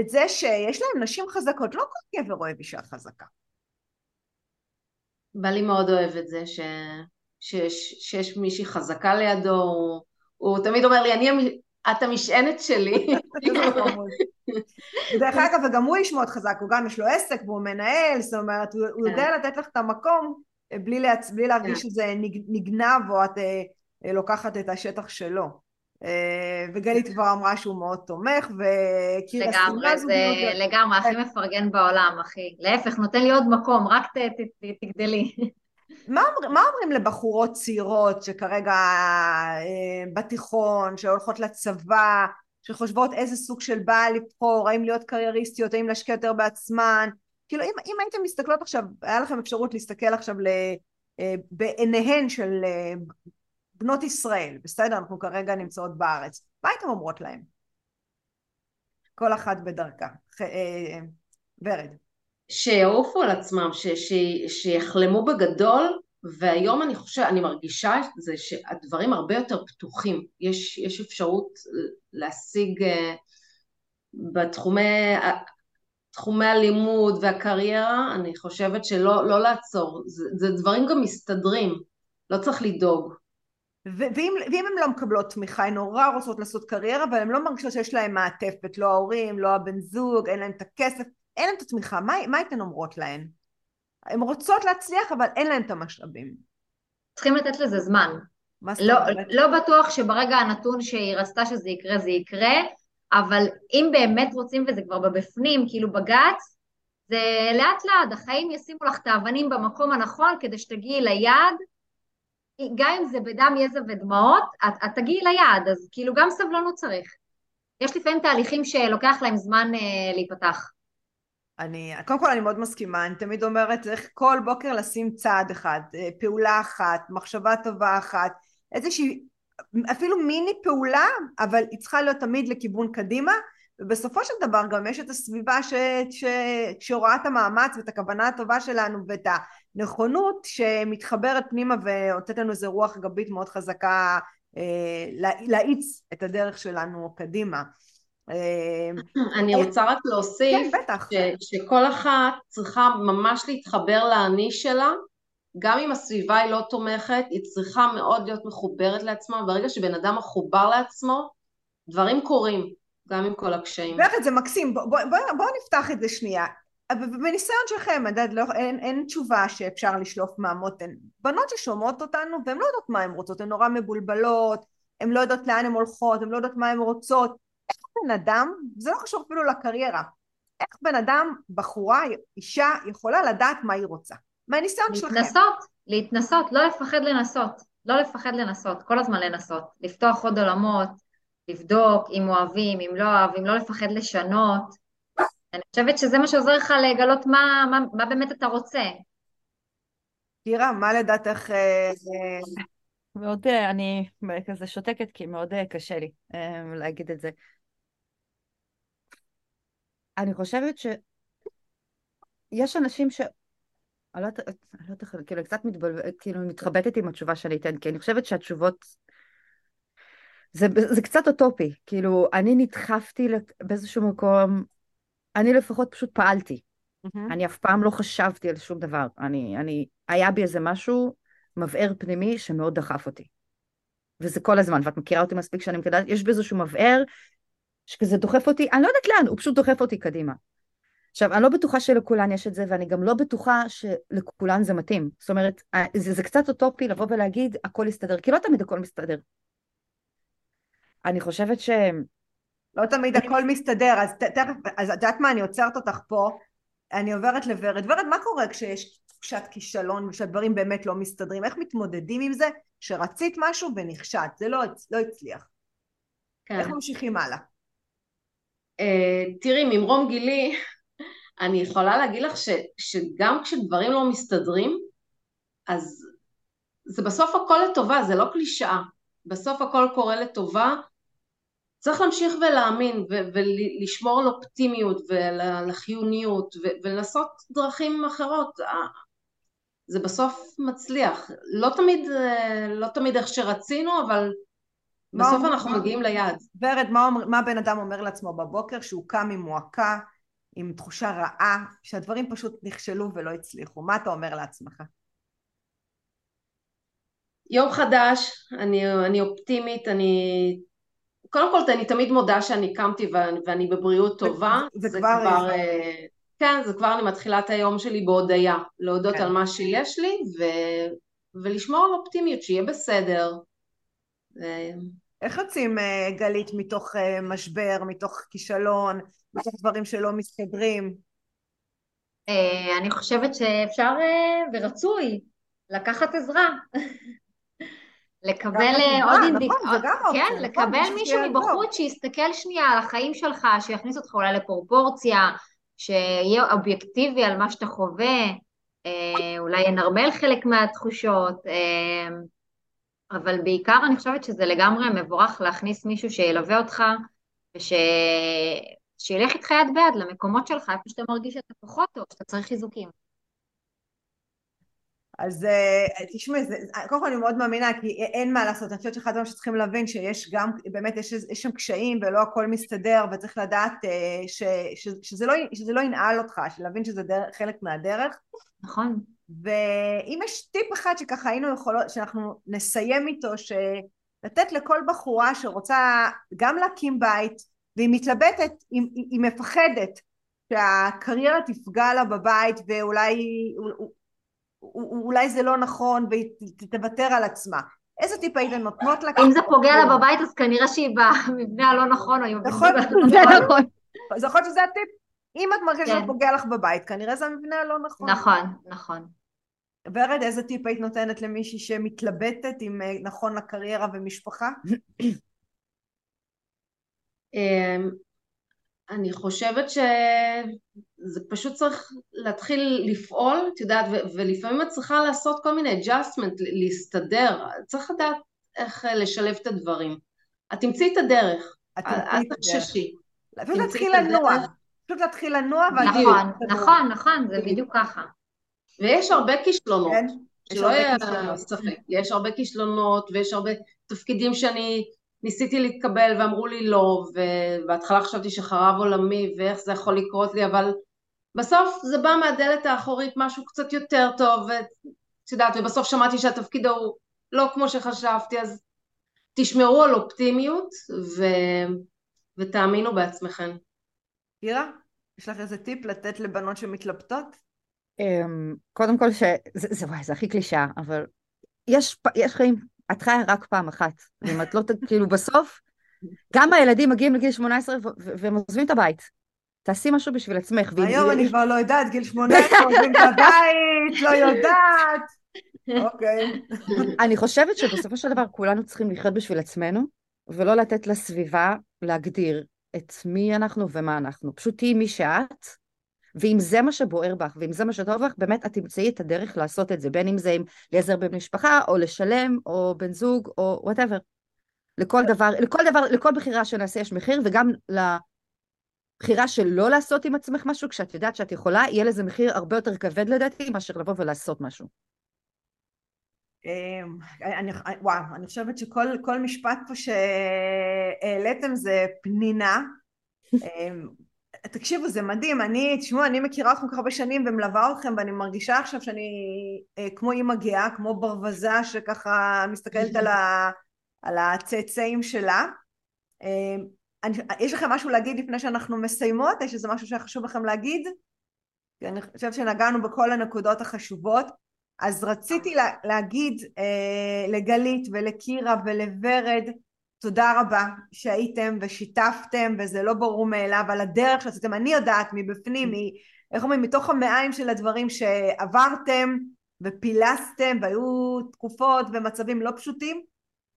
את זה שיש להם נשים חזקות, לא כל גבר אוהב אישה חזקה. בעלי מאוד אוהב את זה ש... שיש, שיש מישהי חזקה לידו, הוא, הוא תמיד אומר לי, אני, את המשענת שלי. דרך אגב, וגם הוא איש מאוד חזק, הוא גם יש לו עסק והוא מנהל, זאת אומרת, הוא, יודע כן. לתת לך את המקום בלי, להצ... בלי להרגיש כן. שזה נגנב או את אה, לוקחת את השטח שלו. אה, וגלית כבר אמרה שהוא מאוד תומך, וקירה לגמרי, זה לגמרי הכי מפרגן בעולם, אחי. להפך, נותן לי עוד מקום, רק ת, ת, ת, תגדלי. מה, אומר, מה אומרים לבחורות צעירות שכרגע אה, בתיכון, שהולכות לצבא, שחושבות איזה סוג של בעל לבחור, האם להיות קרייריסטיות, האם להשקיע יותר בעצמן? כאילו, אם, אם הייתם מסתכלות עכשיו, היה לכם אפשרות להסתכל עכשיו ל, אה, בעיניהן של בנות ישראל, בסדר? אנחנו כרגע נמצאות בארץ. מה הייתם אומרות להן? כל אחת בדרכה. אה, ורד. שיעופו על עצמם, ש, ש, שיחלמו בגדול, והיום אני חושבת, אני מרגישה את זה שהדברים הרבה יותר פתוחים. יש, יש אפשרות להשיג אה, בתחומי תחומי הלימוד והקריירה, אני חושבת שלא לא לעצור. זה, זה דברים גם מסתדרים, לא צריך לדאוג. ואם, ואם הן לא מקבלות תמיכה, הן נורא רוצות לעשות קריירה, אבל הן לא מרגישות שיש להן מעטפת, לא ההורים, לא הבן זוג, אין להן את הכסף, אין להן את התמיכה, מה, מה הייתן אומרות להן? הן רוצות להצליח, אבל אין להן את המשאבים. צריכים לתת לזה זמן. לא, לא בטוח שברגע הנתון שהיא רצתה שזה יקרה, זה יקרה, אבל אם באמת רוצים וזה כבר בבפנים, כאילו בג"ץ, זה לאט לאט, החיים ישימו לך את האבנים במקום הנכון כדי שתגיעי ליעד גם אם זה בדם, יזע ודמעות, את, את תגיעי ליעד, אז כאילו גם סבלנות צריך. יש לפעמים תהליכים שלוקח להם זמן אה, להיפתח. אני, קודם כל אני מאוד מסכימה, אני תמיד אומרת צריך כל בוקר לשים צעד אחד, אה, פעולה אחת, מחשבה טובה אחת, איזושהי, אפילו מיני פעולה, אבל היא צריכה להיות תמיד לכיוון קדימה, ובסופו של דבר גם יש את הסביבה ש, ש, שרואה את המאמץ ואת הכוונה הטובה שלנו ואת הנכונות שמתחברת פנימה ונותנת לנו איזה רוח גבית מאוד חזקה אה, להאיץ את הדרך שלנו קדימה. אה, אני רוצה רק להוסיף כן, ש, שכל אחת צריכה ממש להתחבר לאני שלה גם אם הסביבה היא לא תומכת, היא צריכה מאוד להיות מחוברת לעצמה, ברגע שבן אדם מחובר לעצמו, דברים קורים. גם עם כל הקשיים. באמת, זה מקסים. בואו בוא, בוא, בוא נפתח את זה שנייה. בניסיון שלכם, יודעת, לא, אין, אין תשובה שאפשר לשלוף מהמותן. בנות ששומעות אותנו והן לא יודעות מה הן רוצות, הן נורא מבולבלות, הן לא יודעות לאן הן הולכות, הן לא יודעות מה הן רוצות. איך בן אדם, זה לא קשור אפילו לקריירה, איך בן אדם, בחורה, אישה, יכולה לדעת מה היא רוצה? מהניסיון שלכם. להתנסות, להתנסות, לא לפחד לנסות. לא לפחד לנסות, כל הזמן לנסות. לפתוח עוד עולמות, לבדוק אם אוהבים, אם לא אוהבים, לא לפחד לשנות. אני חושבת שזה מה שעוזר לך לגלות מה, מה, מה באמת אתה רוצה. קירה, מה לדעתך... אה, אה, מאוד, אה, אני כזה שותקת כי מאוד קשה לי להגיד את זה. אני חושבת שיש אנשים ש... אני לא יודעת, כאילו קצת מתבלבלת, כאילו מתחבטת עם התשובה שאני אתן, כי אני חושבת שהתשובות זה, זה קצת אוטופי, כאילו, אני נדחפתי באיזשהו מקום, אני לפחות פשוט פעלתי. Mm-hmm. אני אף פעם לא חשבתי על שום דבר. אני, אני, היה בי איזה משהו, מבער פנימי, שמאוד דחף אותי. וזה כל הזמן, ואת מכירה אותי מספיק שאני מכירה, יש באיזשהו מבער, שכזה דוחף אותי, אני לא יודעת לאן, הוא פשוט דוחף אותי קדימה. עכשיו, אני לא בטוחה שלכולן יש את זה, ואני גם לא בטוחה שלכולן זה מתאים. זאת אומרת, זה, זה קצת אוטופי לבוא ולהגיד, הכל יסתדר, כי לא תמיד הכל מסתדר. אני חושבת ש... לא תמיד הכל מסתדר, אז תכף, אז את יודעת מה, אני עוצרת אותך פה, אני עוברת לוורד. ורד, מה קורה כשיש תחושת כישלון ושהדברים באמת לא מסתדרים? איך מתמודדים עם זה שרצית משהו ונכשלת? זה לא, לא הצליח. כן. איך ממשיכים הלאה? Uh, תראי, ממרום גילי, אני יכולה להגיד לך ש, שגם כשדברים לא מסתדרים, אז זה בסוף הכל לטובה, זה לא קלישאה. בסוף הכל קורה לטובה, צריך להמשיך ולהאמין ולשמור על אופטימיות ולחיוניות ולנסות דרכים אחרות. זה בסוף מצליח. לא תמיד, לא תמיד איך שרצינו, אבל מה בסוף אומר- אנחנו מגיעים ליעד. ורד, מה, מה בן אדם אומר לעצמו בבוקר שהוא קם עם מועקה, עם תחושה רעה, שהדברים פשוט נכשלו ולא הצליחו? מה אתה אומר לעצמך? יום חדש, אני, אני אופטימית, אני... קודם כל, אני תמיד מודה שאני קמתי ואני, ואני בבריאות טובה. זה- זה כבר- כבר... אה, כן, זה כבר אני מתחילה את היום שלי בהודיה. להודות כן. על מה שיש לי ו... ולשמור על אופטימיות, שיהיה בסדר. ו... איך יוצאים, אה, גלית, מתוך אה, משבר, מתוך כישלון, מתוך דברים שלא מסתדרים? אה, אני חושבת שאפשר אה, ורצוי לקחת עזרה. לקבל אה, עוד נכון, אינדיק... זה גם אופציה, כן, נכון, לקבל מישהו. מבחוץ שיסתכל שנייה על החיים שלך, שיכניס אותך אולי לפרופורציה, שיהיה אובייקטיבי על מה שאתה חווה, אה, אולי ינרמל חלק מהתחושות, אה, אבל בעיקר אני חושבת שזה לגמרי מבורך להכניס מישהו שילווה אותך, וש... שילך איתך יד ביד למקומות שלך, איפה שאתה מרגיש שאתה פחות טוב, שאתה צריך חיזוקים. אז אה, תשמעי, זה- קודם כל אני מאוד מאמינה, כי אין מה לעשות, אני חושבת שאחד הדברים שצריכים להבין שיש גם, באמת יש, יש שם קשיים ולא הכל מסתדר, וצריך לדעת אה, ש, ש, שזה, לא, שזה לא ינעל אותך, להבין שזה דרך, חלק מהדרך. נכון? ואם יש טיפ אחד שככה היינו יכולות, שאנחנו נסיים איתו, שלתת לכל בחורה שרוצה גם להקים בית, והיא מתלבטת, היא, היא מפחדת שהקריירה תפגע לה בבית ואולי אולי זה לא נכון והיא תוותר על עצמה. איזה טיפ הייתן נותנות לה? אם זה פוגע לה בבית, אז כנראה שהיא במבנה הלא נכון, או עם נכון, המבנה זה הלא נכון. אז יכול להיות שזה הטיפ. אם את מרגישה שזה כן. פוגע לך בבית, כנראה זה המבנה הלא נכון. נכון, נכון. ורד, איזה טיפ היית נותנת למישהי שמתלבטת אם אה, נכון לקריירה ומשפחה? אני חושבת שזה פשוט צריך להתחיל לפעול, את יודעת, ו- ולפעמים את צריכה לעשות כל מיני adjustment, להסתדר, צריך לדעת איך אה, לשלב את הדברים. את תמצאי את הדרך, את אל. תחששי. פשוט להתחיל. לנוע. פשוט להתחיל לנוע נכון. נכון, נכון, זה בדיוק ככה. ויש הרבה כישלונות, כן? שלא יהיה. ספק, יש הרבה כישלונות ויש הרבה תפקידים שאני ניסיתי להתקבל ואמרו לי לא, ובהתחלה חשבתי שחרב עולמי ואיך זה יכול לקרות לי, אבל בסוף זה בא מהדלת האחורית משהו קצת יותר טוב, ואת יודעת, ובסוף שמעתי שהתפקיד ההוא לא כמו שחשבתי, אז תשמרו על אופטימיות ו... ותאמינו בעצמכם. קירה, יש לך איזה טיפ לתת לבנות שמתלבטות? אמ, קודם כל, ש... זה, זה, וואי, זה הכי קלישאה, אבל יש, יש חיים, את חיה רק פעם אחת, ואם את לא, כאילו בסוף, גם הילדים מגיעים לגיל 18 ו- ו- והם עוזבים את הבית. תעשי משהו בשביל עצמך. היום אני כבר לא יודעת, גיל 18, עוזבים את הבית, לא יודעת. אוקיי. אני חושבת שבסופו של דבר כולנו צריכים לחיות בשביל עצמנו, ולא לתת לסביבה להגדיר את מי אנחנו ומה אנחנו. פשוט תהיי מי שאת, ואם זה מה שבוער בך, ואם זה מה שטוב לך, באמת את תמצאי את הדרך לעשות את זה, בין אם זה עם להיעזר במשפחה, או לשלם, או בן זוג, או וואטאבר. לכל דבר, לכל דבר, לכל בחירה שנעשה יש מחיר, וגם לבחירה של לא לעשות עם עצמך משהו, כשאת יודעת שאת יכולה, יהיה לזה מחיר הרבה יותר כבד לדעתי, מאשר לבוא ולעשות משהו. אמ, אני, וואו, אני חושבת שכל כל משפט פה שהעליתם זה פנינה. תקשיבו, זה מדהים, אני, תשמעו, אני מכירה אתכם כל כך שנים ומלווה אתכם ואני מרגישה עכשיו שאני אה, כמו אימא גאה, כמו ברווזה שככה מסתכלת על, ה, על הצאצאים שלה. אמ, אני, יש לכם משהו להגיד לפני שאנחנו מסיימות? יש איזה משהו שהיה חשוב לכם להגיד? אני חושבת שנגענו בכל הנקודות החשובות. אז רציתי לה, להגיד אה, לגלית ולקירה ולוורד תודה רבה שהייתם ושיתפתם וזה לא ברור מאליו על הדרך שעשיתם אני יודעת מבפנים מ, איך אומרים מתוך המעיים של הדברים שעברתם ופילסתם והיו תקופות ומצבים לא פשוטים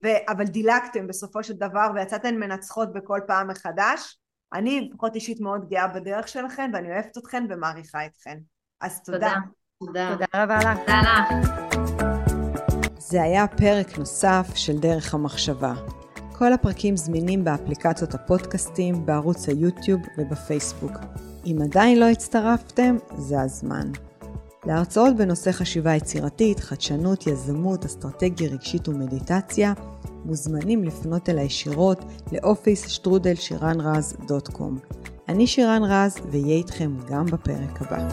ו, אבל דילגתם בסופו של דבר ויצאתן מנצחות בכל פעם מחדש אני לפחות אישית מאוד גאה בדרך שלכם ואני אוהבת אתכן ומעריכה אתכן אז תודה. תודה. תודה. תודה רבה לך. תודה לך. זה היה פרק נוסף של דרך המחשבה. כל הפרקים זמינים באפליקציות הפודקאסטים, בערוץ היוטיוב ובפייסבוק. אם עדיין לא הצטרפתם, זה הזמן. להרצאות בנושא חשיבה יצירתית, חדשנות, יזמות, אסטרטגיה רגשית ומדיטציה, מוזמנים לפנות אליי ישירות לאופיס שטרודל שירן רז דוט קום. אני שירן רז, ואהיה איתכם גם בפרק הבא.